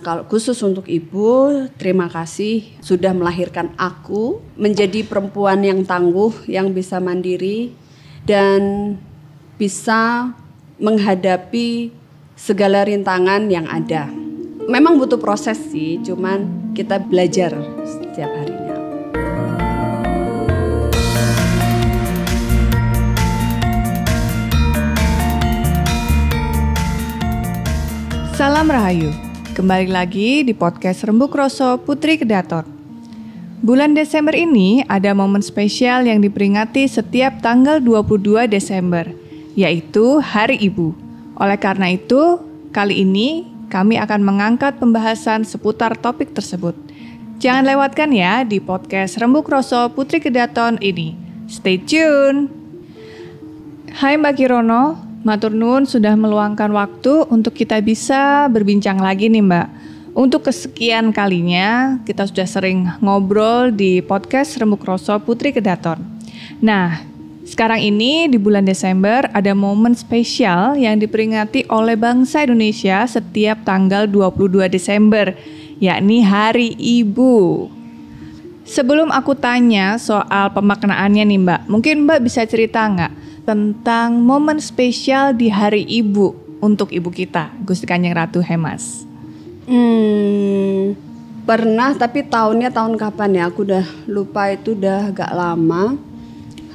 Kalau khusus untuk ibu, terima kasih sudah melahirkan aku menjadi perempuan yang tangguh, yang bisa mandiri dan bisa menghadapi segala rintangan yang ada. Memang butuh proses sih, cuman kita belajar setiap harinya. Salam Rahayu, kembali lagi di podcast Rembuk Roso Putri Kedaton. Bulan Desember ini ada momen spesial yang diperingati setiap tanggal 22 Desember, yaitu Hari Ibu. Oleh karena itu, kali ini kami akan mengangkat pembahasan seputar topik tersebut. Jangan lewatkan ya di podcast Rembuk Roso Putri Kedaton ini. Stay tune! Hai Mbak Kirono, Matur Nun sudah meluangkan waktu untuk kita bisa berbincang lagi nih Mbak. Untuk kesekian kalinya kita sudah sering ngobrol di podcast Rembuk Roso Putri Kedaton. Nah, sekarang ini di bulan Desember ada momen spesial yang diperingati oleh bangsa Indonesia setiap tanggal 22 Desember, yakni Hari Ibu. Sebelum aku tanya soal pemaknaannya nih Mbak, mungkin Mbak bisa cerita nggak tentang momen spesial di Hari Ibu untuk ibu kita, Gusti Kanjeng Ratu Hemas? Hmm, pernah tapi tahunnya tahun kapan ya? Aku udah lupa itu udah agak lama.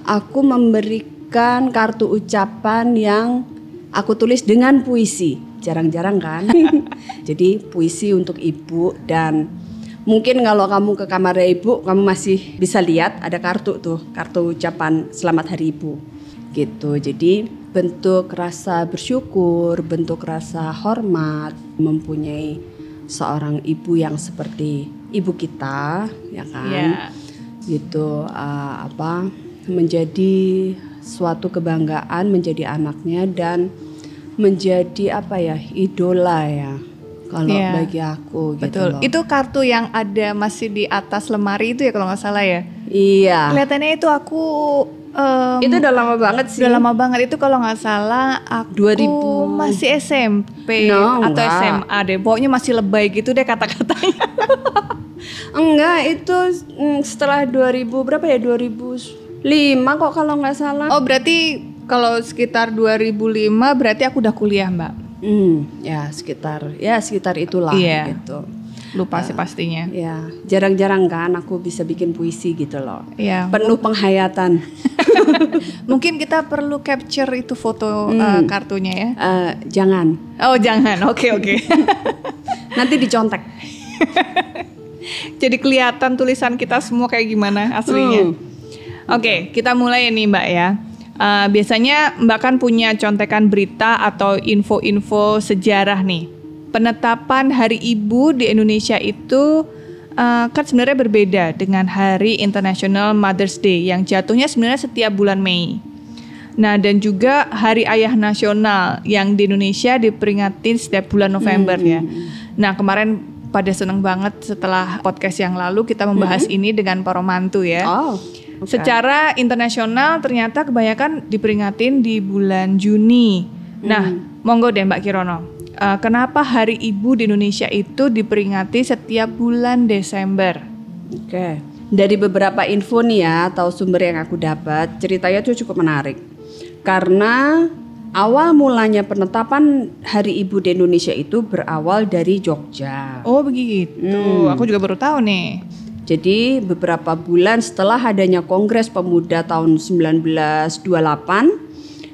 Aku memberikan kartu ucapan yang aku tulis dengan puisi. Jarang-jarang kan? Jadi puisi untuk ibu dan mungkin kalau kamu ke kamar ibu kamu masih bisa lihat ada kartu tuh, kartu ucapan selamat hari ibu gitu. Jadi bentuk rasa bersyukur, bentuk rasa hormat, mempunyai seorang ibu yang seperti ibu kita, ya kan? Yeah. Gitu uh, apa menjadi suatu kebanggaan menjadi anaknya dan menjadi apa ya idola ya kalau yeah. bagi aku gitu Betul. loh. Itu kartu yang ada masih di atas lemari itu ya kalau nggak salah ya. Iya. Kelihatannya itu aku Um, itu udah lama banget sih. Udah lama banget itu kalau nggak salah aku 2000 masih SMP no, atau enggak. SMA deh. Pokoknya masih lebay gitu deh kata-katanya. enggak, itu mm, setelah 2000 berapa ya? 2005 kok kalau nggak salah. Oh, berarti kalau sekitar 2005 berarti aku udah kuliah, Mbak. Hmm, ya sekitar ya sekitar itulah iya. gitu lupa sih pastinya. Ya, jarang-jarang kan aku bisa bikin puisi gitu loh. Iya. Penuh penghayatan. Mungkin kita perlu capture itu foto hmm. uh, kartunya ya. Uh, jangan. Oh jangan. Oke okay, oke. Okay. Nanti dicontek. Jadi kelihatan tulisan kita semua kayak gimana aslinya. Hmm. Oke, okay, kita mulai nih Mbak ya. Uh, biasanya Mbak kan punya contekan berita atau info-info sejarah nih penetapan Hari Ibu di Indonesia itu uh, kan sebenarnya berbeda dengan Hari International Mother's Day yang jatuhnya sebenarnya setiap bulan Mei. Nah, dan juga Hari Ayah Nasional yang di Indonesia diperingati setiap bulan November hmm. ya. Nah, kemarin pada seneng banget setelah podcast yang lalu kita membahas hmm. ini dengan para mantu ya. Oh. Okay. Secara internasional ternyata kebanyakan diperingatin di bulan Juni. Nah, hmm. monggo deh Mbak Kirono uh, kenapa Hari Ibu di Indonesia itu diperingati setiap bulan Desember. Oke. Okay. Dari beberapa info nih ya atau sumber yang aku dapat, ceritanya itu cukup menarik. Karena awal mulanya penetapan Hari Ibu di Indonesia itu berawal dari Jogja. Oh begitu. Hmm. Aku juga baru tahu nih. Jadi beberapa bulan setelah adanya Kongres Pemuda tahun 1928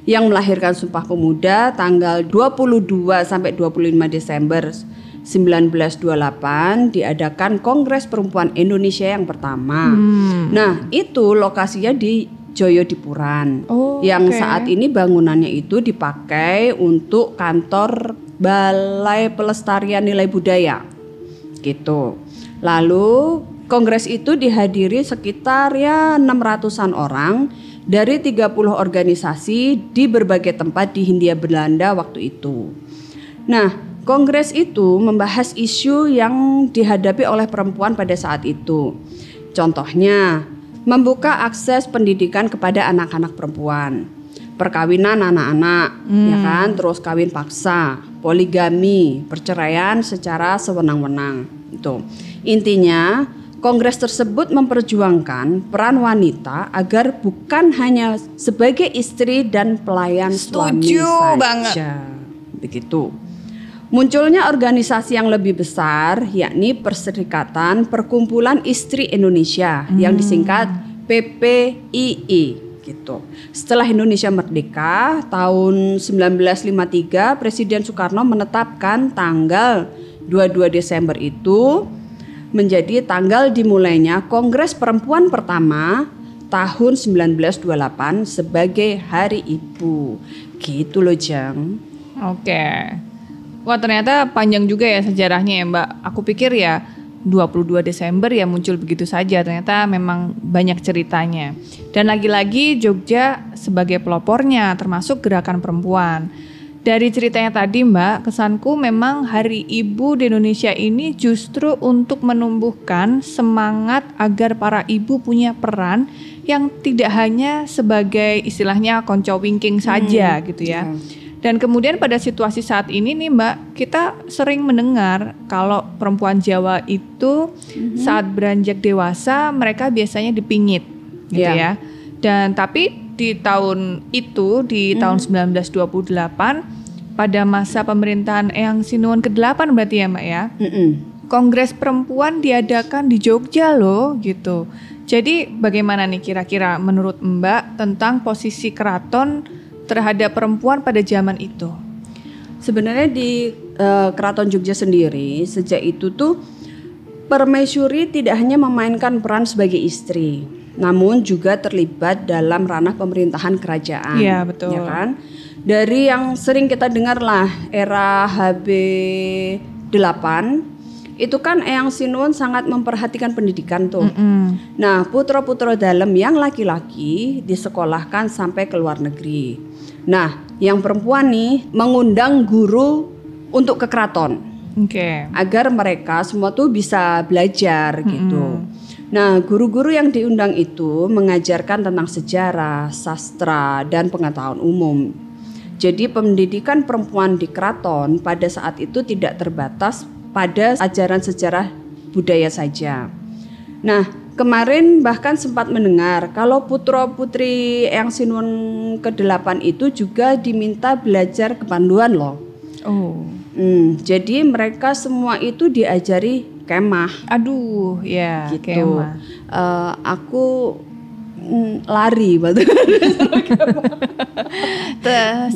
yang melahirkan Sumpah Pemuda tanggal 22 sampai 25 Desember 1928 diadakan Kongres Perempuan Indonesia yang pertama. Hmm. Nah, itu lokasinya di Joyodipuran. Oh, yang okay. saat ini bangunannya itu dipakai untuk kantor Balai Pelestarian Nilai Budaya. Gitu. Lalu kongres itu dihadiri sekitar ya 600-an orang dari 30 organisasi di berbagai tempat di Hindia Belanda waktu itu. Nah, kongres itu membahas isu yang dihadapi oleh perempuan pada saat itu. Contohnya, membuka akses pendidikan kepada anak-anak perempuan, perkawinan anak-anak, ya hmm. ya kan, terus kawin paksa, poligami, perceraian secara sewenang-wenang. Itu. Intinya, kongres tersebut memperjuangkan peran wanita agar bukan hanya sebagai istri dan pelayan suami Setuju saja. banget. Begitu. Munculnya organisasi yang lebih besar yakni Perserikatan Perkumpulan Istri Indonesia yang disingkat PPII gitu. Setelah Indonesia merdeka tahun 1953 Presiden Soekarno menetapkan tanggal 22 Desember itu menjadi tanggal dimulainya Kongres Perempuan pertama tahun 1928 sebagai Hari Ibu. Gitu loh, Jang. Oke. Wah ternyata panjang juga ya sejarahnya ya Mbak. Aku pikir ya 22 Desember ya muncul begitu saja. Ternyata memang banyak ceritanya. Dan lagi-lagi Jogja sebagai pelopornya termasuk gerakan perempuan. Dari ceritanya tadi Mbak, kesanku memang Hari Ibu di Indonesia ini justru untuk menumbuhkan semangat agar para ibu punya peran yang tidak hanya sebagai istilahnya konco winking saja gitu ya. Dan kemudian pada situasi saat ini nih Mbak, kita sering mendengar kalau perempuan Jawa itu saat beranjak dewasa mereka biasanya dipingit gitu Iya. ya. Dan tapi di tahun itu di tahun 1928 pada masa pemerintahan Eyang Sinuun ke-8 berarti ya Mbak ya. Mm-mm. Kongres perempuan diadakan di Jogja loh gitu. Jadi bagaimana nih kira-kira menurut Mbak tentang posisi keraton terhadap perempuan pada zaman itu? Sebenarnya di eh, Keraton Jogja sendiri sejak itu tuh permaisuri tidak hanya memainkan peran sebagai istri, namun juga terlibat dalam ranah pemerintahan kerajaan. Iya, betul. Ya kan? Dari yang sering kita dengar lah era HB 8 itu kan Eyang Sinuun sangat memperhatikan pendidikan tuh. Mm. Nah, putra-putra dalam yang laki-laki disekolahkan sampai ke luar negeri. Nah, yang perempuan nih mengundang guru untuk ke keraton Oke. agar mereka semua tuh bisa belajar gitu. Nah, guru-guru yang diundang itu mengajarkan tentang sejarah, sastra, dan pengetahuan umum. Jadi pendidikan perempuan di keraton pada saat itu tidak terbatas pada ajaran sejarah budaya saja. Nah, kemarin bahkan sempat mendengar kalau putra-putri yang Sinuun ke-8 itu juga diminta belajar kepanduan loh. Oh. Hmm, jadi mereka semua itu diajari kemah Aduh, ya gitu. kemah. Eh, aku mm, lari batu.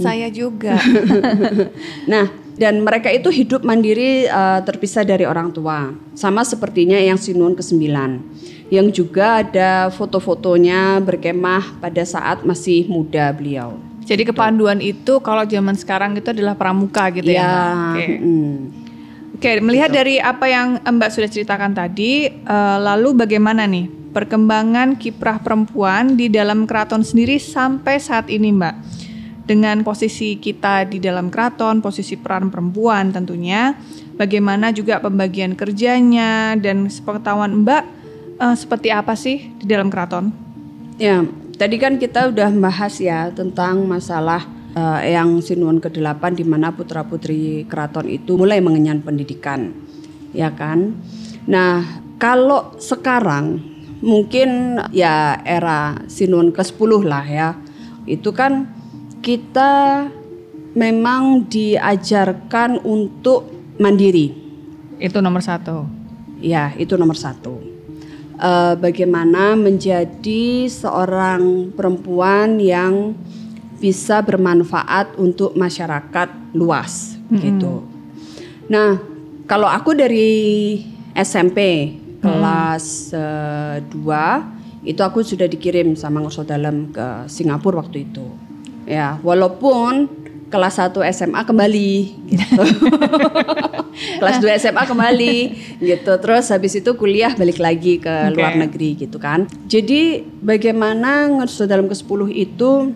Saya juga. nah, dan mereka itu hidup mandiri eh, terpisah dari orang tua, sama sepertinya yang Sinuun ke-9. Yang juga ada foto-fotonya berkemah pada saat masih muda beliau. Jadi kepanduan itu kalau zaman sekarang itu adalah pramuka gitu ya. Mbak? Oke. mm. Oke, melihat dari apa yang Mbak sudah ceritakan tadi, eh, lalu bagaimana nih perkembangan kiprah perempuan di dalam keraton sendiri sampai saat ini, Mbak? Dengan posisi kita di dalam keraton, posisi peran perempuan tentunya, bagaimana juga pembagian kerjanya dan sepengetahuan Mbak eh, seperti apa sih di dalam keraton? Ya, tadi kan kita udah bahas ya tentang masalah eh, yang Sinuun ke-8 di mana putra-putri keraton itu mulai mengenyam pendidikan. Ya kan? Nah, kalau sekarang mungkin ya era Sinuun ke-10 lah ya. Itu kan kita memang diajarkan untuk mandiri. Itu nomor satu. Ya, itu nomor satu. Eh, bagaimana menjadi seorang perempuan yang bisa bermanfaat untuk masyarakat luas, gitu. Nah, kalau aku dari SMP kelas 2 itu aku sudah dikirim sama Ngurso Dalam ke Singapura waktu itu. Ya, walaupun kelas 1 SMA kembali gitu. kelas 2 SMA kembali gitu. Terus habis itu kuliah balik lagi ke Oke. luar negeri gitu kan. Jadi bagaimana Ngurso Dalam ke-10 itu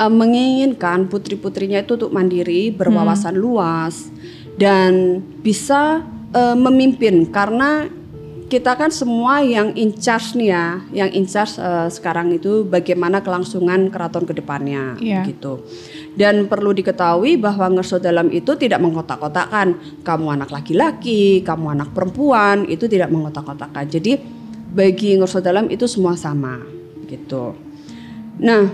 eh, menginginkan putri-putrinya itu untuk mandiri, berwawasan luas dan bisa eh, memimpin karena kita kan semua yang in charge nih ya, yang in charge uh, sekarang itu bagaimana kelangsungan keraton ke depannya Iya. gitu. Dan perlu diketahui bahwa ngerso dalam itu tidak mengkotak-kotakan kamu anak laki-laki, kamu anak perempuan, itu tidak mengkotak-kotakan. Jadi bagi ngerso dalam itu semua sama gitu. Nah,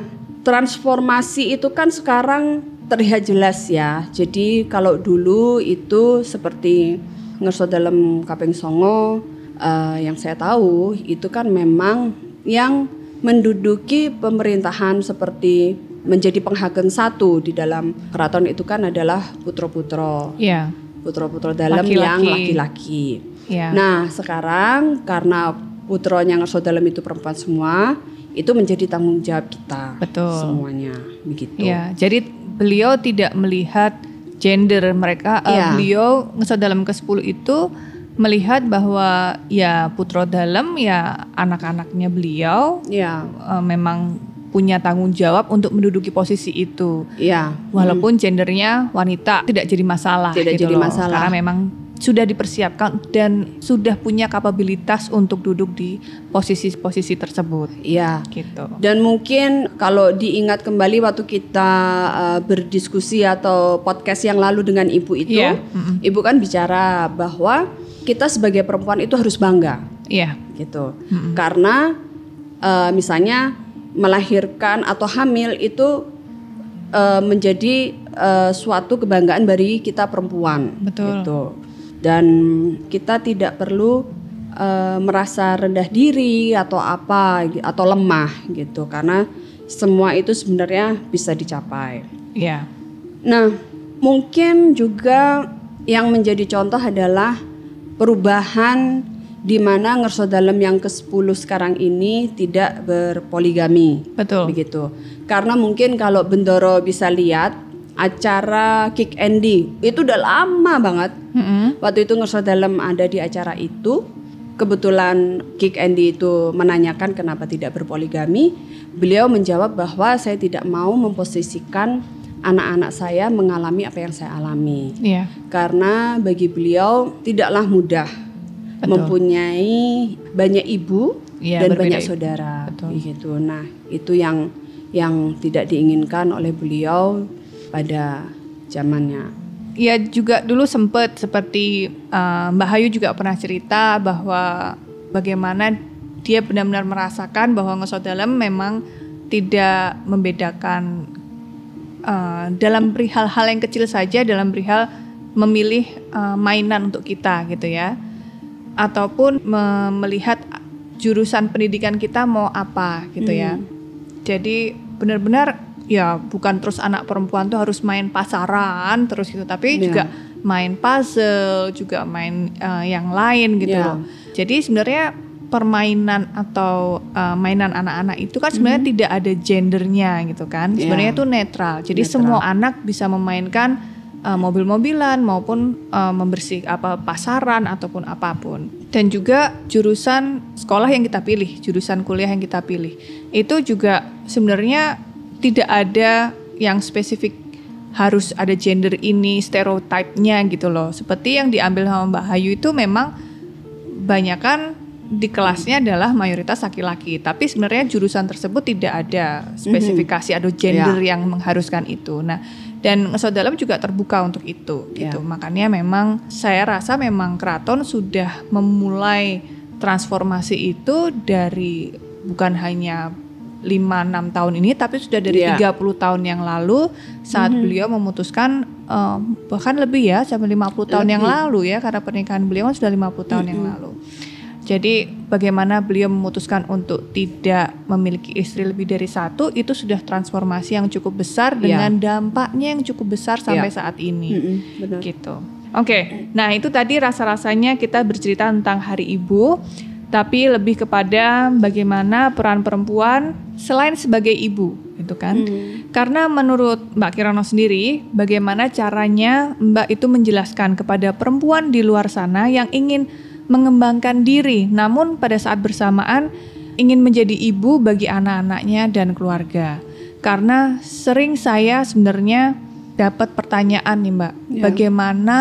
transformasi itu kan sekarang terlihat jelas ya. Jadi kalau dulu itu seperti ngerso dalam kaping songo eh, yang saya tahu itu kan memang yang menduduki pemerintahan seperti menjadi penghageng satu di dalam keraton itu kan adalah putra-putra Iya. putra-putra dalam Laki-laki. yang laki-laki. Iya. Nah sekarang karena putranya ngerso dalam itu perempuan semua itu menjadi tanggung jawab kita Betul. semuanya begitu. Iya, jadi beliau tidak melihat gender mereka. eh, Iya. beliau ngesot dalam ke-10 itu melihat bahwa ya putra dalam ya anak-anaknya beliau Iya, eh, memang punya tanggung jawab untuk menduduki posisi itu. iya. Walaupun gendernya wanita tidak jadi masalah Tidak gitu jadi loh. masalah. Karena memang sudah dipersiapkan dan sudah punya kapabilitas untuk duduk di posisi-posisi tersebut Iya. gitu. Dan mungkin kalau diingat kembali waktu kita uh, berdiskusi atau podcast yang lalu dengan ibu itu, mm-mm. ibu kan bicara bahwa kita sebagai perempuan itu harus bangga, Iya. gitu. Karena uh, misalnya melahirkan atau hamil itu uh, menjadi uh, suatu kebanggaan bagi kita perempuan, Betul. gitu. Dan kita tidak perlu uh, merasa rendah diri atau apa atau lemah gitu karena semua itu sebenarnya bisa dicapai. Iya. Nah, mungkin juga yang menjadi contoh adalah perubahan di mana ngerso dalam yang ke-10 sekarang ini tidak berpoligami. Betul. Begitu. Karena mungkin kalau Bendoro bisa lihat acara Kick Andy itu udah lama banget. Mm-mm. Waktu itu ngerso dalam ada di acara itu, kebetulan Kick Andy itu menanyakan kenapa tidak berpoligami. Beliau menjawab bahwa saya tidak mau memposisikan anak-anak saya mengalami apa yang saya alami. Iya. Karena bagi beliau tidaklah mudah Betul. mempunyai banyak ibu Iya, dan banyak saudara. Betul. Begitu. Nah, itu yang yang tidak diinginkan oleh beliau pada zamannya. Ya juga dulu sempat seperti uh, Mbak Hayu juga pernah cerita bahwa bagaimana dia benar-benar merasakan bahwa ngesot dalam memang tidak membedakan uh, dalam perihal hal yang kecil saja dalam perihal memilih uh, mainan untuk kita gitu ya. Ataupun me- melihat jurusan pendidikan kita mau apa gitu ya. Jadi benar-benar ya bukan terus anak perempuan tuh harus main pasaran terus gitu tapi Iya. juga main puzzle juga main uh, yang lain gitu Iya. loh jadi sebenarnya permainan atau uh, mainan anak-anak itu kan sebenarnya tidak ada gendernya gitu kan Iya. sebenarnya itu netral jadi Netral. semua anak bisa memainkan uh, mobil-mobilan maupun uh, membersih apa pasaran ataupun apa pun dan juga jurusan sekolah yang kita pilih jurusan kuliah yang kita pilih itu juga sebenarnya tidak ada yang spesifik harus ada gender ini stereotipnya gitu loh. Seperti yang diambil sama Mbak Hayu itu memang banyak kan di kelasnya adalah mayoritas laki-laki. Tapi sebenarnya jurusan tersebut tidak ada spesifikasi atau gender yang mengharuskan itu. Nah dan ngesot dalam juga terbuka untuk itu gitu. Makanya memang saya rasa memang keraton sudah memulai transformasi itu dari bukan hanya 5-6 tahun ini tapi sudah dari Iya. 30 tahun yang lalu saat beliau memutuskan eh, bahkan lebih ya sampai 50 tahun yang lalu ya karena pernikahan beliau kan sudah 50 tahun yang lalu. Jadi bagaimana beliau memutuskan untuk tidak memiliki istri lebih dari satu itu sudah transformasi yang cukup besar Iya. dengan dampaknya yang cukup besar sampai Iya. saat ini Mm-mm, benar. gitu. Oke, nah itu tadi rasa-rasanya kita bercerita tentang Hari Ibu, tapi lebih kepada bagaimana peran perempuan selain sebagai ibu, gitu kan? Karena menurut Mbak Kirono sendiri, bagaimana caranya Mbak itu menjelaskan kepada perempuan di luar sana yang ingin mengembangkan diri, namun pada saat bersamaan ingin menjadi ibu bagi anak-anaknya dan keluarga. Karena sering saya sebenarnya dapat pertanyaan nih Mbak, Ya. bagaimana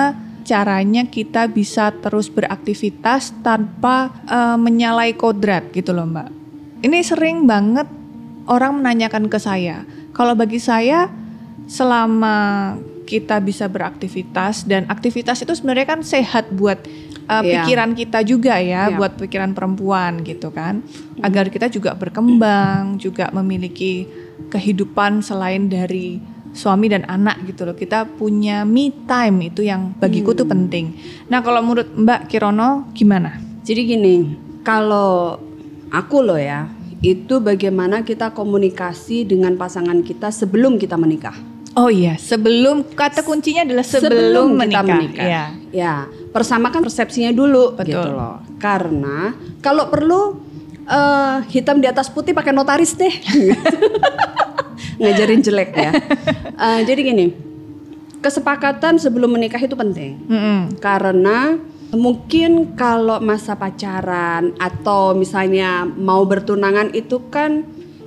caranya kita bisa terus beraktivitas tanpa uh, menyalahi kodrat gitu loh Mbak. Ini sering banget orang menanyakan ke saya. Kalau bagi saya selama kita bisa beraktivitas dan aktivitas itu sebenarnya kan sehat buat uh, yeah. pikiran kita juga ya, yeah. buat pikiran perempuan gitu kan, agar kita juga berkembang, juga memiliki kehidupan selain dari suami dan anak gitu loh. Kita punya me time itu yang bagiku hmm. tuh penting. Nah kalau menurut Mbak Kirono gimana? Jadi gini, kalau aku loh ya, itu bagaimana kita komunikasi dengan pasangan kita sebelum kita menikah. Oh iya, sebelum kata kuncinya adalah sebelum, sebelum menikah. kita menikah. Ya. ya, persamakan persepsinya dulu Betul. gitu loh. Karena kalau perlu uh, hitam di atas putih pakai notaris deh. Ngajarin jelek ya. Uh, jadi gini, kesepakatan sebelum menikah itu penting. Mm -hmm. Karena mungkin kalau masa pacaran atau misalnya mau bertunangan itu kan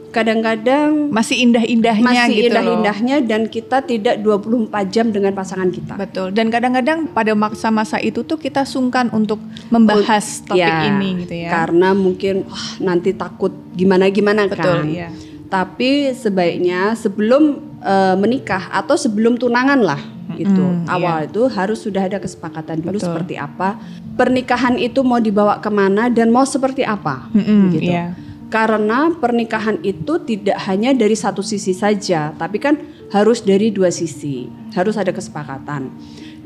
kadang-kadang masih indah-indahnya masih gitu indah-indahnya dan kita tidak 24 jam dengan pasangan kita. Betul. Dan kadang-kadang pada masa-masa itu tuh kita sungkan untuk membahas topik ya, ini gitu ya. Karena mungkin oh, nanti takut gimana-gimana kan. Iya. Tapi sebaiknya sebelum uh, menikah atau sebelum tunangan lah gitu. Mm, Awal iya. itu harus sudah ada kesepakatan dulu Betul. seperti apa pernikahan itu mau dibawa ke mana dan mau seperti apa mm -hmm, gitu. Iya karena pernikahan itu tidak hanya dari satu sisi saja, tapi kan harus dari dua sisi. Harus ada kesepakatan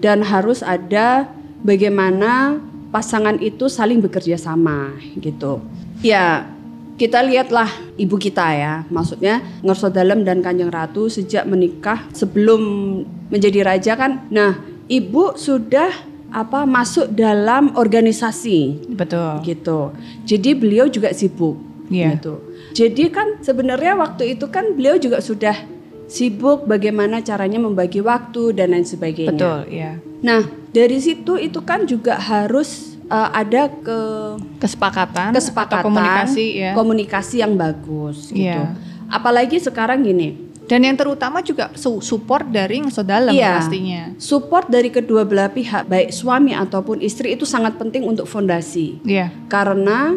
dan harus ada bagaimana pasangan itu saling bekerja sama gitu. Ya, kita lihatlah ibu kita ya, maksudnya Ngerso Dalem dan Kanjeng Ratu sejak menikah sebelum menjadi raja kan. Nah, ibu sudah apa masuk dalam organisasi. Betul. Gitu. Jadi beliau juga sibuk yeah. gitu. Jadi kan sebenarnya waktu itu kan beliau juga sudah sibuk bagaimana caranya membagi waktu dan lain sebagainya. Betul, ya. Nah, dari situ itu kan juga harus uh, ada ke kesepakatan, kesepakatan atau komunikasi ya. Komunikasi yang bagus gitu. Yeah. Apalagi sekarang gini. Dan yang terutama juga support dari dalam iya, pastinya. Support dari kedua belah pihak baik suami ataupun istri itu sangat penting untuk fondasi. Iya. Karena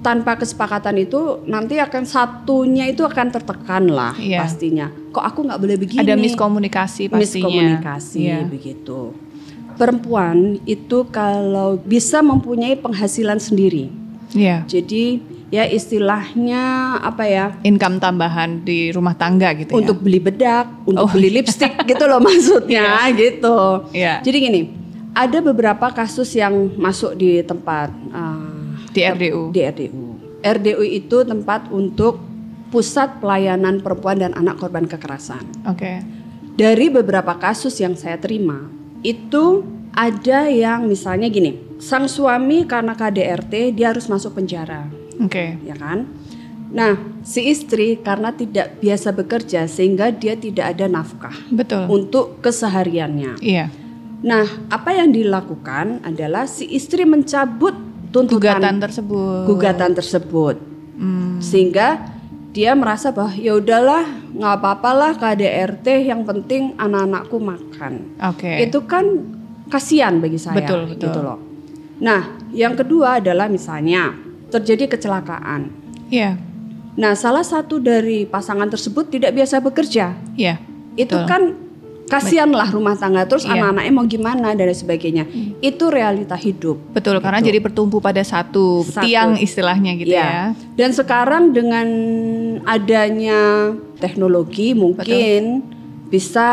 tanpa kesepakatan itu nanti akan satunya itu akan tertekan lah yeah. pastinya. Kok aku nggak boleh begini? Ada miskomunikasi pastinya. Miskomunikasi yeah. begitu. Perempuan itu kalau bisa mempunyai penghasilan sendiri. Yeah. Jadi ya istilahnya apa ya? Income tambahan di rumah tangga gitu Untuk ya. beli bedak, untuk oh. beli lipstick gitu loh maksudnya yeah. gitu. Yeah. Jadi gini, ada beberapa kasus yang masuk di tempat uh, di RDU. Di RDU. RDU itu tempat untuk pusat pelayanan perempuan dan anak korban kekerasan. Oke. Okay. Dari beberapa kasus yang saya terima, itu ada yang misalnya gini, sang suami karena KDRT dia harus masuk penjara. Oke. Okay. Ya kan? Nah, si istri karena tidak biasa bekerja sehingga dia tidak ada nafkah. Betul. Untuk kesehariannya. Iya. Nah, apa yang dilakukan adalah si istri mencabut tuntutan gugatan tersebut. Gugatan tersebut. Hmm. Sehingga dia merasa bahwa ya udahlah nggak apa-apalah KDRT yang penting anak-anakku makan. Oke. Okay. Itu kan kasihan bagi saya betul, betul. gitu loh. Nah, yang kedua adalah misalnya terjadi kecelakaan. Iya. Yeah. Nah, salah satu dari pasangan tersebut tidak biasa bekerja. Iya. Yeah, itu kan kasihanlah rumah tangga terus iya. anak-anaknya mau gimana dan sebagainya hmm. itu realita hidup betul gitu. karena jadi bertumpu pada satu, satu tiang istilahnya gitu ya. ya dan sekarang dengan adanya teknologi mungkin betul. bisa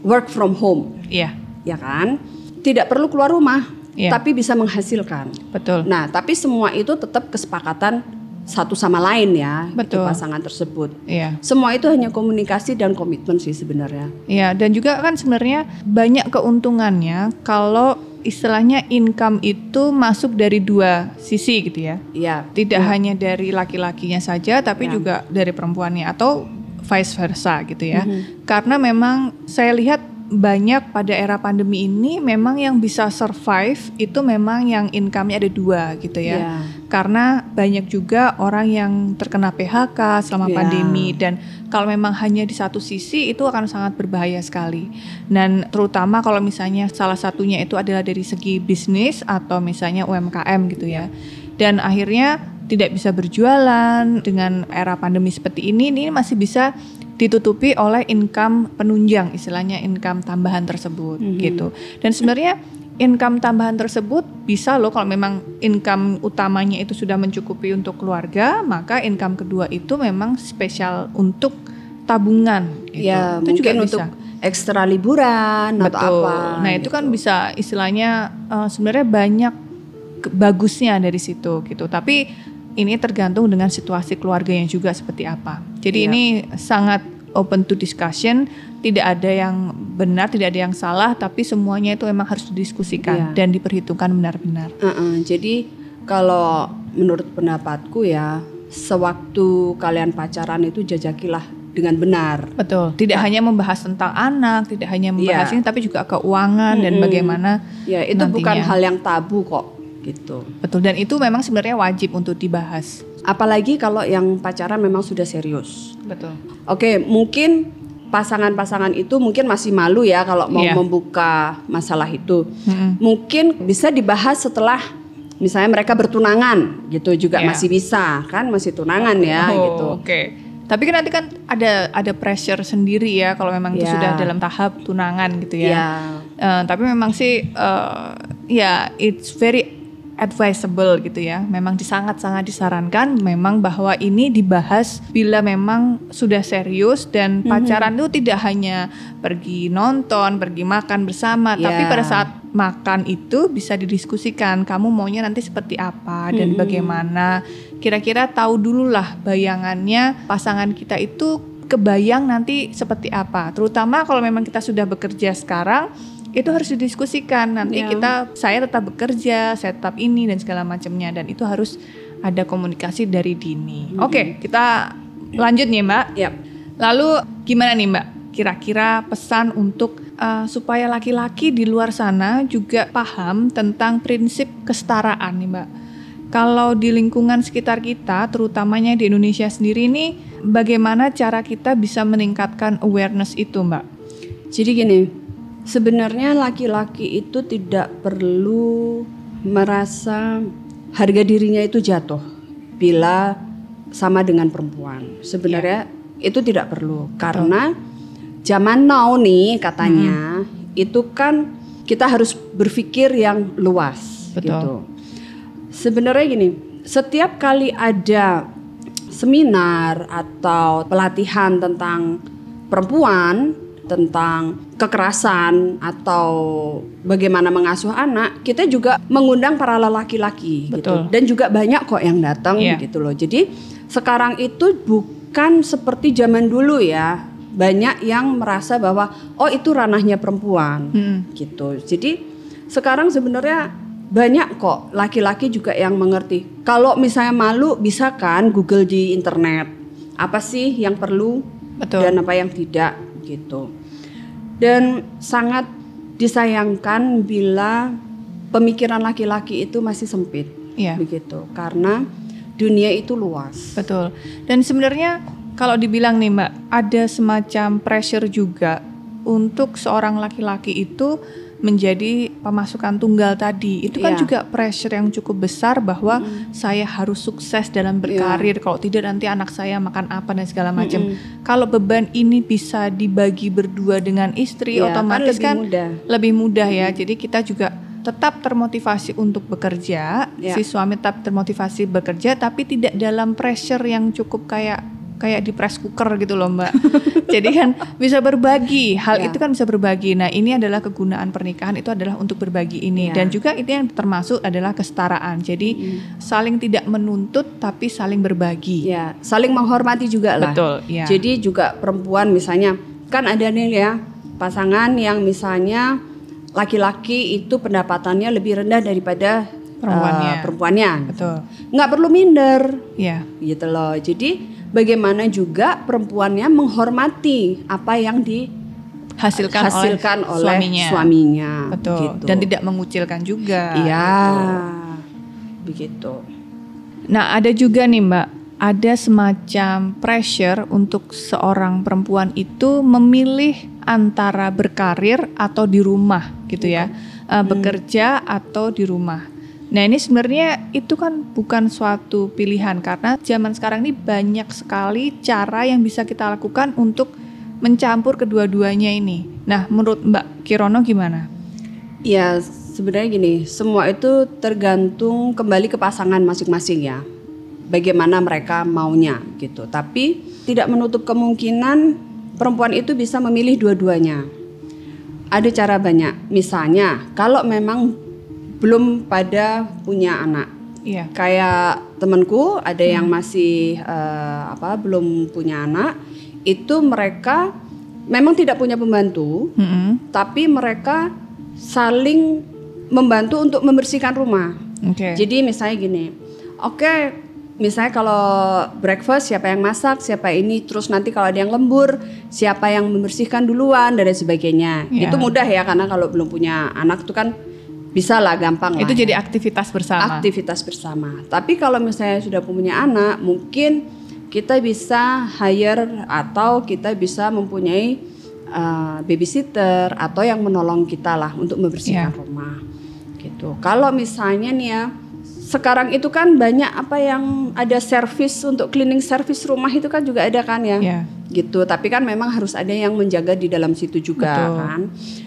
work from home iya ya kan tidak perlu keluar rumah iya. tapi bisa menghasilkan betul nah tapi semua itu tetap kesepakatan satu sama lain ya Betul. pasangan tersebut. Iya. Semua itu hanya komunikasi dan komitmen sih sebenarnya. Iya, dan juga kan sebenarnya banyak keuntungannya kalau istilahnya income itu masuk dari dua sisi gitu ya. Iya. Tidak ya. hanya dari laki-lakinya saja tapi ya. juga dari perempuannya atau vice versa gitu ya. Mm -hmm. Karena memang saya lihat banyak pada era pandemi ini memang yang bisa survive itu memang yang income-nya ada dua gitu ya. Yeah. karena banyak juga orang yang terkena PHK selama Ya. pandemi dan kalau memang hanya di satu sisi itu akan sangat berbahaya sekali. Dan terutama kalau misalnya salah satunya itu adalah dari segi bisnis atau misalnya UMKM gitu ya. Dan akhirnya tidak bisa berjualan dengan era pandemi seperti ini ini masih bisa ditutupi oleh income penunjang istilahnya income tambahan tersebut Mhm. gitu. Dan sebenarnya income tambahan tersebut bisa loh kalau memang income utamanya itu sudah mencukupi untuk keluarga, maka income kedua itu memang spesial untuk tabungan gitu. Ya, itu juga bisa. untuk ekstra liburan atau Betul. apa. Nah, itu kan gitu. bisa istilahnya eh, sebenarnya banyak bagusnya dari situ gitu. Tapi ini tergantung dengan situasi keluarganya juga seperti apa. Jadi Iya. ini sangat open to discussion, tidak ada yang benar, tidak ada yang salah, tapi semuanya itu memang harus didiskusikan Iya. dan diperhitungkan benar-benar. Heeh, jadi kalau menurut pendapatku ya, sewaktu kalian pacaran itu jajakilah dengan benar. Betul. Tidak hanya membahas tentang anak, tidak hanya membahas Iya. ini, tapi juga keuangan dan Mm-mm. bagaimana Ya, itu Nantinya. bukan hal yang tabu kok, gitu. betul. Dan itu memang sebenarnya wajib untuk dibahas. Apalagi kalau yang pacaran memang sudah serius. Betul. Oke, mungkin pasangan-pasangan itu mungkin masih malu ya kalau mau Iya. membuka masalah itu. Mm-mm. Mungkin bisa dibahas setelah misalnya mereka bertunangan gitu juga Iya. masih bisa kan masih tunangan ya Oh, gitu. Oke. Tapi kan nanti kan ada ada pressure sendiri ya kalau memang itu Ya. sudah dalam tahap tunangan gitu ya. Ya. Eh, tapi memang sih eh, ya it's very advisable gitu ya. Memang sangat-sangat disarankan memang bahwa ini dibahas bila memang sudah serius dan pacaran itu tidak hanya pergi nonton, pergi makan bersama, tapi Ya. pada saat makan itu bisa didiskusikan kamu maunya nanti seperti apa dan bagaimana. Kira-kira tahu dulu lah bayangannya pasangan kita itu kebayang nanti seperti apa. Terutama kalau memang kita sudah bekerja sekarang itu harus didiskusikan. Nanti Ya. kita saya tetap bekerja saya tetap ini dan segala macamnya. Dan itu harus ada komunikasi dari dini. Oke kita lanjut nih mbak. Ya. lalu gimana nih mbak? Kira-kira pesan untuk uh, supaya laki-laki di luar sana juga paham tentang prinsip kesetaraan nih mbak? Kalau di lingkungan sekitar kita terutamanya di Indonesia sendiri ini bagaimana cara kita bisa meningkatkan awareness itu mbak? Jadi gini, sebenarnya laki-laki itu tidak perlu merasa harga dirinya itu jatuh bila sama dengan perempuan. Sebenarnya Iya. itu tidak perlu karena zaman now nih katanya itu kan kita harus berpikir yang luas Betul. gitu. Sebenarnya gini, setiap kali ada seminar atau pelatihan tentang perempuan, tentang kekerasan atau bagaimana mengasuh anak, kita juga mengundang para lelaki-laki gitu. Dan juga banyak kok yang datang Iya. gitu loh. Jadi sekarang itu bukan seperti zaman dulu ya. Banyak yang merasa bahwa oh itu ranahnya perempuan Hmm. gitu. Jadi sekarang sebenarnya banyak kok laki-laki juga yang mengerti. Kalau misalnya malu bisa kan Google di internet. Apa sih yang perlu betul dan apa yang tidak gitu. Dan sangat disayangkan bila pemikiran laki-laki itu masih sempit Iya. begitu. Karena dunia itu luas. Betul. Dan sebenarnya kalau dibilang nih Mbak, ada semacam pressure juga untuk seorang laki-laki itu menjadi pemasukan tunggal tadi. Itu kan Iya. juga pressure yang cukup besar bahwa saya harus sukses dalam berkarir. Kalau tidak nanti anak saya makan apa dan segala macam. Kalau beban ini bisa dibagi berdua dengan istri, Iya, kan otomatis lebih kan mudah. lebih mudah ya. Jadi kita juga tetap termotivasi untuk bekerja, Ya. si suami tetap termotivasi bekerja, tapi tidak dalam pressure yang cukup kayak kayak di press cooker gitu loh mbak. Jadi kan bisa berbagi, hal Ya. itu kan bisa berbagi. Nah ini adalah kegunaan pernikahan itu adalah untuk berbagi ini Ya. dan juga itu yang termasuk adalah kesetaraan. Jadi saling tidak menuntut tapi saling berbagi. Ya, saling menghormati juga lah. Betul, ya. Jadi juga perempuan misalnya kan ada nih ya pasangan yang misalnya laki-laki itu pendapatannya lebih rendah daripada Perempuannya. eh, perempuannya. Betul, Nggak perlu minder ya. gitu loh. Jadi bagaimana juga perempuannya menghormati apa yang Hasilkan, dihasilkan oleh, oleh, suaminya. suaminya. Betul. gitu. Dan tidak mengucilkan juga. Iya. gitu. Begitu. Nah, ada juga nih Mbak, ada semacam pressure untuk seorang perempuan itu memilih antara berkarir atau di rumah gitu ya. Uh, bekerja atau di rumah. Nah, ini sebenarnya itu kan bukan suatu pilihan karena zaman sekarang ini banyak sekali cara yang bisa kita lakukan untuk mencampur kedua-duanya ini. Nah, menurut Mbak Kirono gimana? Ya, sebenarnya gini, semua itu tergantung kembali ke pasangan masing-masing ya. Bagaimana mereka maunya gitu. Tapi tidak menutup kemungkinan perempuan itu bisa memilih dua-duanya. Ada cara banyak. Misalnya, kalau memang belum pada punya anak. Iya. Kayak temanku ada yang masih uh, apa belum punya anak, itu mereka memang tidak punya pembantu, Mm-mm. tapi mereka saling membantu untuk membersihkan rumah. Oke. Jadi misalnya gini, oke, misalnya kalau breakfast siapa yang masak, siapa ini, terus nanti kalau ada yang lembur, siapa yang membersihkan duluan dan lain sebagainya. Ya. Itu mudah ya karena kalau belum punya anak itu kan bisa lah gampang lah. Itu ya jadi aktivitas bersama. aktivitas bersama. Tapi kalau misalnya sudah punya anak, mungkin kita bisa hire atau kita bisa mempunyai uh, babysitter atau yang menolong kita lah untuk membersihkan Iya. rumah. Gitu. Kalau misalnya nih ya, sekarang itu kan banyak apa yang ada service untuk cleaning service rumah itu kan juga ada kan ya. Iya. Gitu. Tapi kan memang harus ada yang menjaga di dalam situ juga Betul. kan.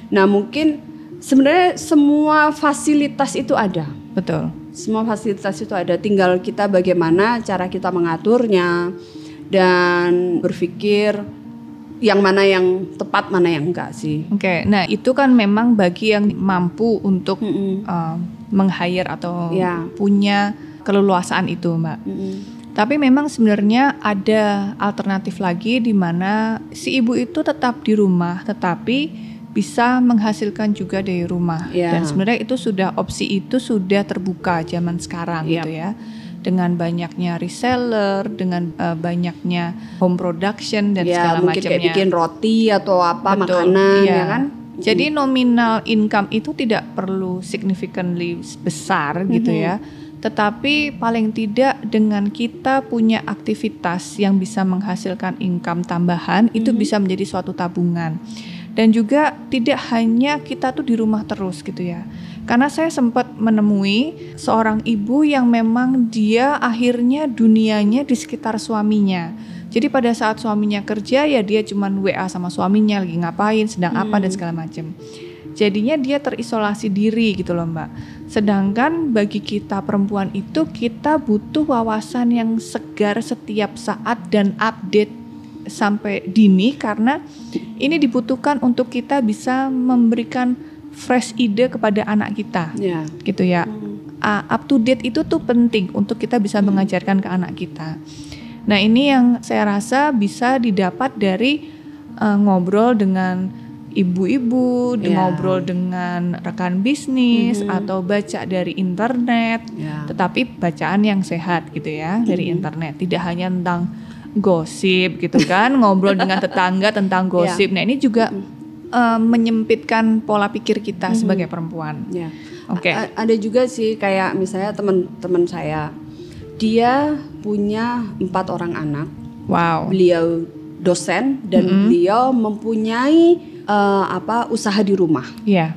Nah, mungkin sebenarnya semua fasilitas itu ada. Betul. Semua fasilitas itu ada, tinggal kita bagaimana cara kita mengaturnya dan berpikir yang mana yang tepat, mana yang enggak sih. Oke. Nah, itu kan memang bagi yang mampu untuk Mm-mm. uh, meng-hire atau Ya. punya keleluasaan itu, Mbak. Mm-mm. Tapi memang sebenarnya ada alternatif lagi di mana si ibu itu tetap di rumah tetapi bisa menghasilkan juga dari rumah. Ya. Dan sebenarnya itu sudah opsi itu sudah terbuka zaman sekarang Yap. gitu ya. Dengan banyaknya reseller, dengan uh, banyaknya home production dan ya segala mungkin kayak macamnya. bikin roti atau apa Betul, makanan iya. ya kan. Jadi nominal income itu tidak perlu significantly besar gitu Mhm. ya. Tetapi paling tidak dengan kita punya aktivitas yang bisa menghasilkan income tambahan itu Mhm. bisa menjadi suatu tabungan. Dan juga tidak hanya kita tuh di rumah terus gitu ya. Karena saya sempat menemui seorang ibu yang memang dia akhirnya dunianya di sekitar suaminya. Jadi pada saat suaminya kerja ya dia cuman WA sama suaminya lagi ngapain, sedang apa dan segala macam. Jadinya dia terisolasi diri gitu loh Mbak. Sedangkan bagi kita perempuan itu kita butuh wawasan yang segar setiap saat dan update sampai dini karena ini dibutuhkan untuk kita bisa memberikan fresh ide kepada anak kita Ya. gitu ya. Uh, up to date itu tuh penting untuk kita bisa mengajarkan ke anak kita. Nah ini yang saya rasa bisa didapat dari uh, ngobrol dengan ibu-ibu, Ya. ngobrol dengan rekan bisnis atau baca dari internet. Ya. Tetapi bacaan yang sehat gitu ya dari internet, tidak hanya tentang gosip gitu kan, ngobrol dengan tetangga tentang gosip. Nah ini juga uh, menyempitkan pola pikir kita sebagai perempuan. Ya. Oke. A- ada juga sih kayak misalnya teman-teman saya, dia punya empat orang anak. Wow. Beliau dosen dan beliau mempunyai eh, apa usaha di rumah. Iya.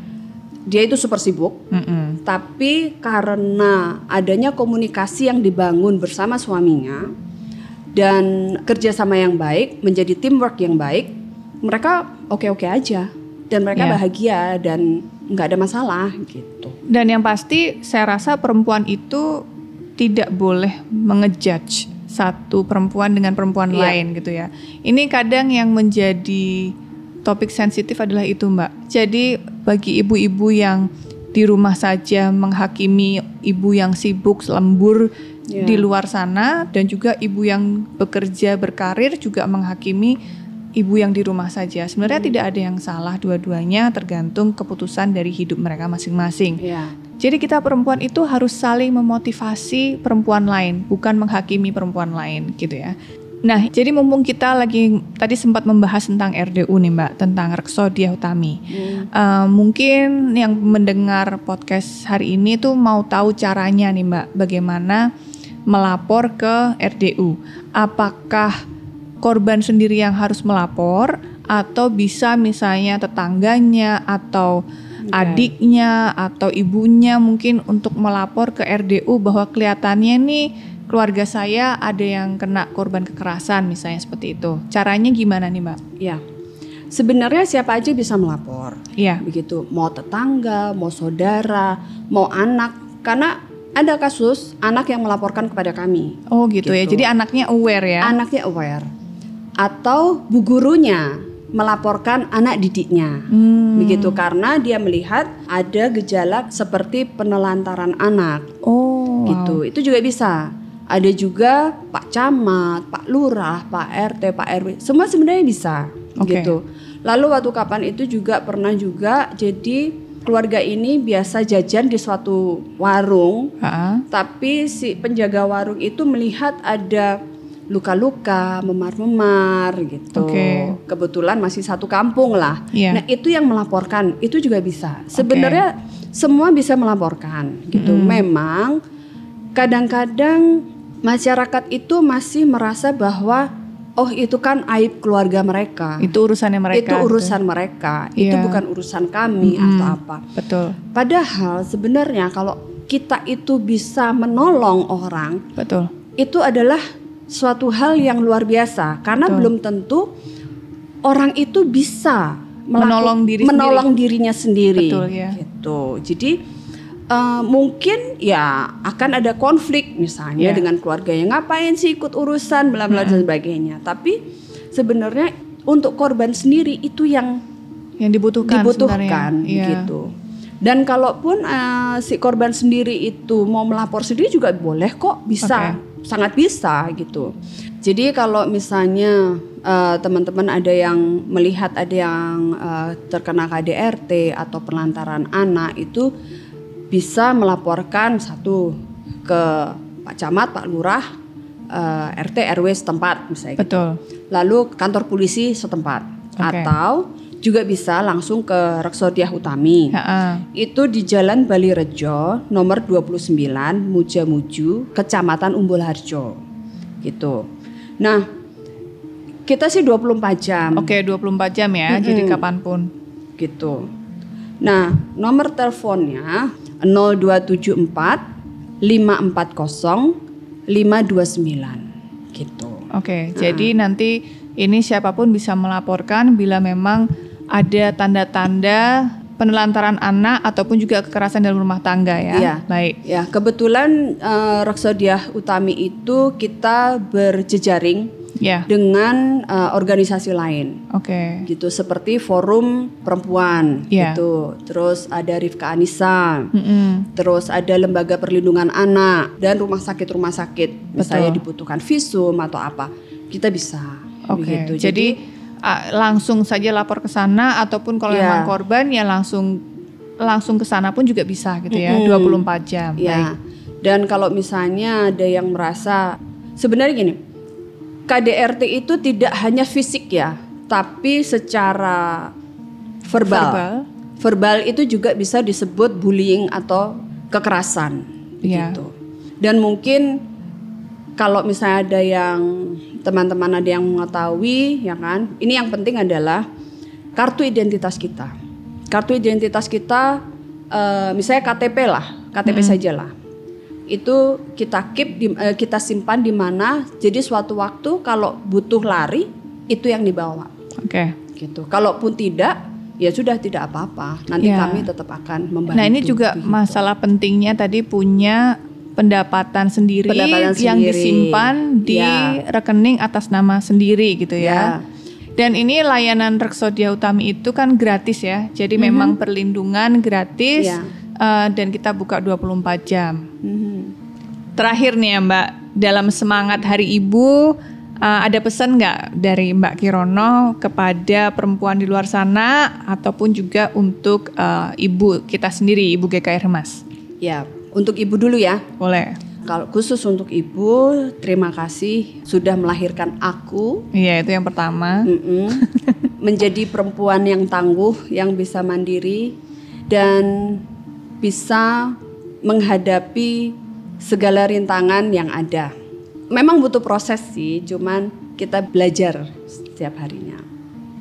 Dia itu super sibuk, Mm-mm. tapi karena adanya komunikasi yang dibangun bersama suaminya dan kerjasama yang baik menjadi teamwork yang baik, mereka oke-oke aja dan mereka Ya. bahagia dan nggak ada masalah gitu. Dan yang pasti saya rasa perempuan itu tidak boleh mengejudge satu perempuan dengan perempuan Iya. lain gitu ya. Ini kadang yang menjadi topik sensitif adalah itu Mbak. Jadi bagi ibu-ibu yang di rumah saja menghakimi ibu yang sibuk lembur Iya. di luar sana dan juga ibu yang bekerja berkarir juga menghakimi ibu yang di rumah saja. Sebenarnya tidak ada yang salah dua-duanya tergantung keputusan dari hidup mereka masing-masing. Ya. Jadi kita perempuan itu harus saling memotivasi perempuan lain, bukan menghakimi perempuan lain gitu ya. Nah, jadi mumpung kita lagi tadi sempat membahas tentang RDU nih Mbak, tentang Reksodia Utami. Eh, mungkin yang mendengar podcast hari ini tuh mau tahu caranya nih Mbak, bagaimana melapor ke RDU. Apakah korban sendiri yang harus melapor atau bisa misalnya tetangganya atau adiknya atau ibunya mungkin untuk melapor ke RDU bahwa kelihatannya nih keluarga saya ada yang kena korban kekerasan misalnya seperti itu. Caranya gimana nih, Mbak? Ya. Sebenarnya siapa aja bisa melapor. Iya. Begitu, mau tetangga, mau saudara, mau anak karena ada kasus anak yang melaporkan kepada kami. Oh gitu, ya. Gitu. Jadi anaknya aware ya. Anaknya aware. Atau bu gurunya melaporkan anak didiknya. Hmm. Begitu karena dia melihat ada gejala seperti penelantaran anak. Oh. wow. gitu. Itu juga bisa. Ada juga Pak Camat, Pak Lurah, Pak RT, Pak RW, semua sebenarnya bisa Oke. gitu. Lalu waktu kapan itu juga pernah juga jadi keluarga ini biasa jajan di suatu warung, Ha-ha. tapi si penjaga warung itu melihat ada luka-luka, memar-memar gitu. Oke. Kebetulan masih satu kampung lah. Iya. Nah, itu yang melaporkan, itu juga bisa. Sebenarnya semua bisa melaporkan gitu. Memang kadang-kadang masyarakat itu masih merasa bahwa oh itu kan aib keluarga mereka. Itu urusannya mereka. itu urusan mereka. Itu Iya. bukan urusan kami Mm-mm. atau apa. Betul. Padahal sebenarnya kalau kita itu bisa menolong orang, Betul. itu adalah suatu hal yang luar biasa karena Betul. belum tentu orang itu bisa Menolong diri menolong dirinya sendiri. Betul, ya. Gitu. Jadi eh, mungkin ya akan ada konflik misalnya Ya. dengan keluarganya ngapain sih ikut urusan bla bla dan sebagainya. Tapi sebenarnya untuk korban sendiri itu yang Yang dibutuhkan. dibutuhkan sebenarnya. Iya. gitu. Dan kalaupun eh, si korban sendiri itu mau melapor sendiri juga boleh kok, bisa, sangat bisa gitu. Jadi kalau misalnya eh, teman-teman ada yang melihat ada yang eh, terkena KDRT atau pelantaran anak itu bisa melaporkan satu ke Pak Camat, Pak Lurah, eh, RT RW setempat misalnya. gitu. Betul. Lalu kantor polisi setempat Oke. atau juga bisa langsung ke Reksodiah Utami. Ha-ha. Itu di Jalan Bali Rejo nomor 29 Mujamuju, Kecamatan Umbul Harjo. Gitu. Nah, kita sih 24 jam Oke, 24 jam ya. Jadi kapan pun. gitu. Nah, nomor teleponnya 0274 540 529 gitu. Oke, jadi nanti ini siapa pun bisa melaporkan bila memang ada tanda-tanda penelantaran anak ataupun juga kekerasan dalam rumah tangga ya. Iya. Baik. Ya, kebetulan eh, Reksodiah Utami itu kita berjejaring Ya. dengan eh, organisasi lain Oke. gitu seperti Forum Perempuan Iya. gitu. Terus ada Rifka Anissa, Mm-mm. terus ada Lembaga Perlindungan Anak dan rumah sakit-rumah sakit misalnya dibutuhkan visum atau apa. Kita bisa Oke. begitu. Jadi, ah, langsung saja lapor ke sana ataupun kalau Iya. memang korban ya langsung langsung ke sana pun juga bisa gitu ya. Mm-mm. 24 jam. Ya. Dan kalau misalnya ada yang merasa sebenarnya gini, KDRT itu tidak hanya fisik ya, tapi secara verbal. Verbal. Verbal itu juga bisa disebut bullying atau kekerasan Iya. gitu. Dan mungkin kalau misalnya ada yang teman-teman ada yang mengetahui ya kan, ini yang penting adalah kartu identitas kita. Kartu identitas kita eh, misalnya KTP lah, KTP saja lah. Itu kita keep di, eh, kita simpan di mana jadi suatu waktu kalau butuh lari itu yang dibawa Oke. gitu. Kalaupun tidak ya sudah tidak apa-apa. Nanti Ya. kami tetap akan membantu. Nah, ini juga gitu. masalah pentingnya tadi punya pendapatan sendiri Pendapatan yang sendiri. disimpan di Ya. rekening atas nama sendiri gitu ya. Dan ini layanan Reksodia Utami itu kan gratis ya. Jadi memang perlindungan gratis Ya. eh, dan kita buka 24 jam. Mhm. Terakhir nih ya Mbak, dalam semangat Hari Ibu eh, ada pesan nggak dari Mbak Kirono kepada perempuan di luar sana ataupun juga untuk eh, ibu kita sendiri, Ibu GKR Mas? Ya, untuk ibu dulu ya. Boleh. Kalau khusus untuk ibu, terima kasih sudah melahirkan aku. Iya, itu yang pertama. Mm-mm. menjadi perempuan yang tangguh, yang bisa mandiri dan bisa menghadapi segala rintangan yang ada. Memang butuh proses sih, cuman kita belajar setiap harinya.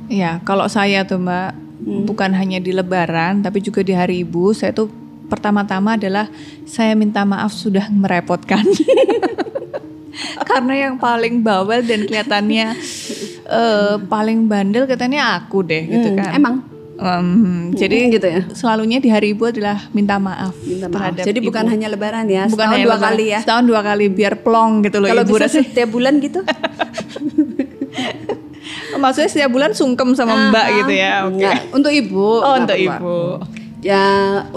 Iya, kalau saya tuh Mbak, hmm. bukan hanya di Lebaran, tapi juga di Hari Ibu, saya tuh pertama-tama adalah saya minta maaf sudah merepotkan. Karena yang paling bawel dan kelihatannya uh, paling bandel katanya aku deh gitu hmm, kan. Emang Um, jadi gitu ya. Selalunya di hari ibu adalah minta maaf. Minta maaf. Jadi ibu. bukan hanya lebaran ya, bukan setahun dua lebaran. kali ya. Setahun dua kali biar plong gitu loh Kalau ibu bisa setiap bulan gitu. Maksudnya setiap bulan sungkem sama uh, Mbak gitu ya. Oke. Okay. Untuk ibu. Oh, untuk ibu. Ya,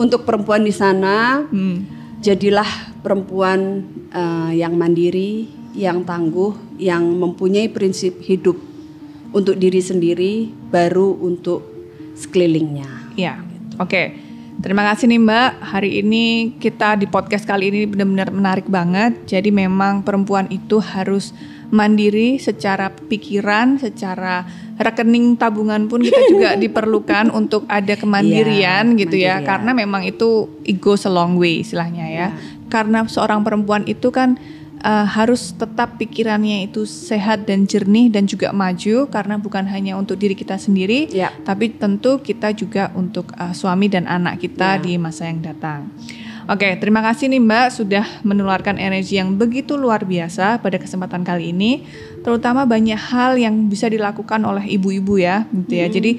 untuk perempuan di sana hmm. jadilah perempuan uh, yang mandiri, yang tangguh, yang mempunyai prinsip hidup untuk diri sendiri baru untuk sekelilingnya. Ya, gitu. oke. Okay. Terima kasih nih Mbak. Hari ini kita di podcast kali ini benar-benar menarik banget. Jadi memang perempuan itu harus mandiri secara pikiran, secara rekening tabungan pun kita juga diperlukan untuk ada kemandirian ya, gitu ya. Karena memang itu ego a long way istilahnya ya. ya. Karena seorang perempuan itu kan uh, harus tetap pikirannya itu sehat dan jernih dan juga maju karena bukan hanya untuk diri kita sendiri, ya. tapi tentu kita juga untuk uh, suami dan anak kita ya. di masa yang datang. Oke, terima kasih nih Mbak sudah menularkan energi yang begitu luar biasa pada kesempatan kali ini, terutama banyak hal yang bisa dilakukan oleh ibu-ibu ya, gitu ya. Hmm. Jadi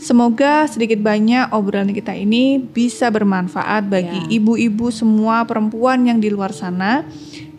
Semoga sedikit banyak obrolan kita ini bisa bermanfaat bagi ya. ibu-ibu ya. semua perempuan yang di luar sana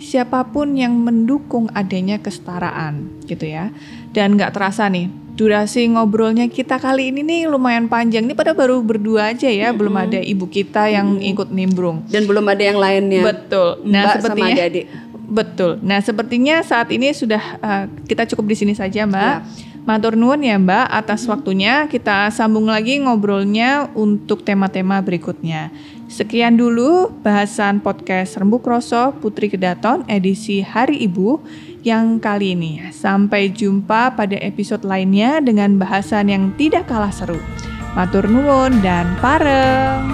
siapa pun yang mendukung adanya kesetaraan gitu ya. Dan nggak terasa nih durasi ngobrolnya kita kali ini nih lumayan panjang. Ini pada baru berdua aja ya, hmm. belum ada ibu kita yang hmm. ikut nimbrung. Dan belum ada yang lainnya. Betul. Nah, Mbak sepertinya sama adik. Betul. Nah, sepertinya saat ini sudah uh, kita cukup di sini saja, Mbak. Ya. Matur nuwun ya Mbak atas waktunya. Kita sambung lagi ngobrolnya untuk tema-tema berikutnya. Sekian dulu bahasan podcast Rembuk Rosso Putri Kedaton edisi Hari Ibu yang kali ini. Sampai jumpa pada episode lainnya dengan bahasan yang tidak kalah seru. Matur nuwun dan pareng.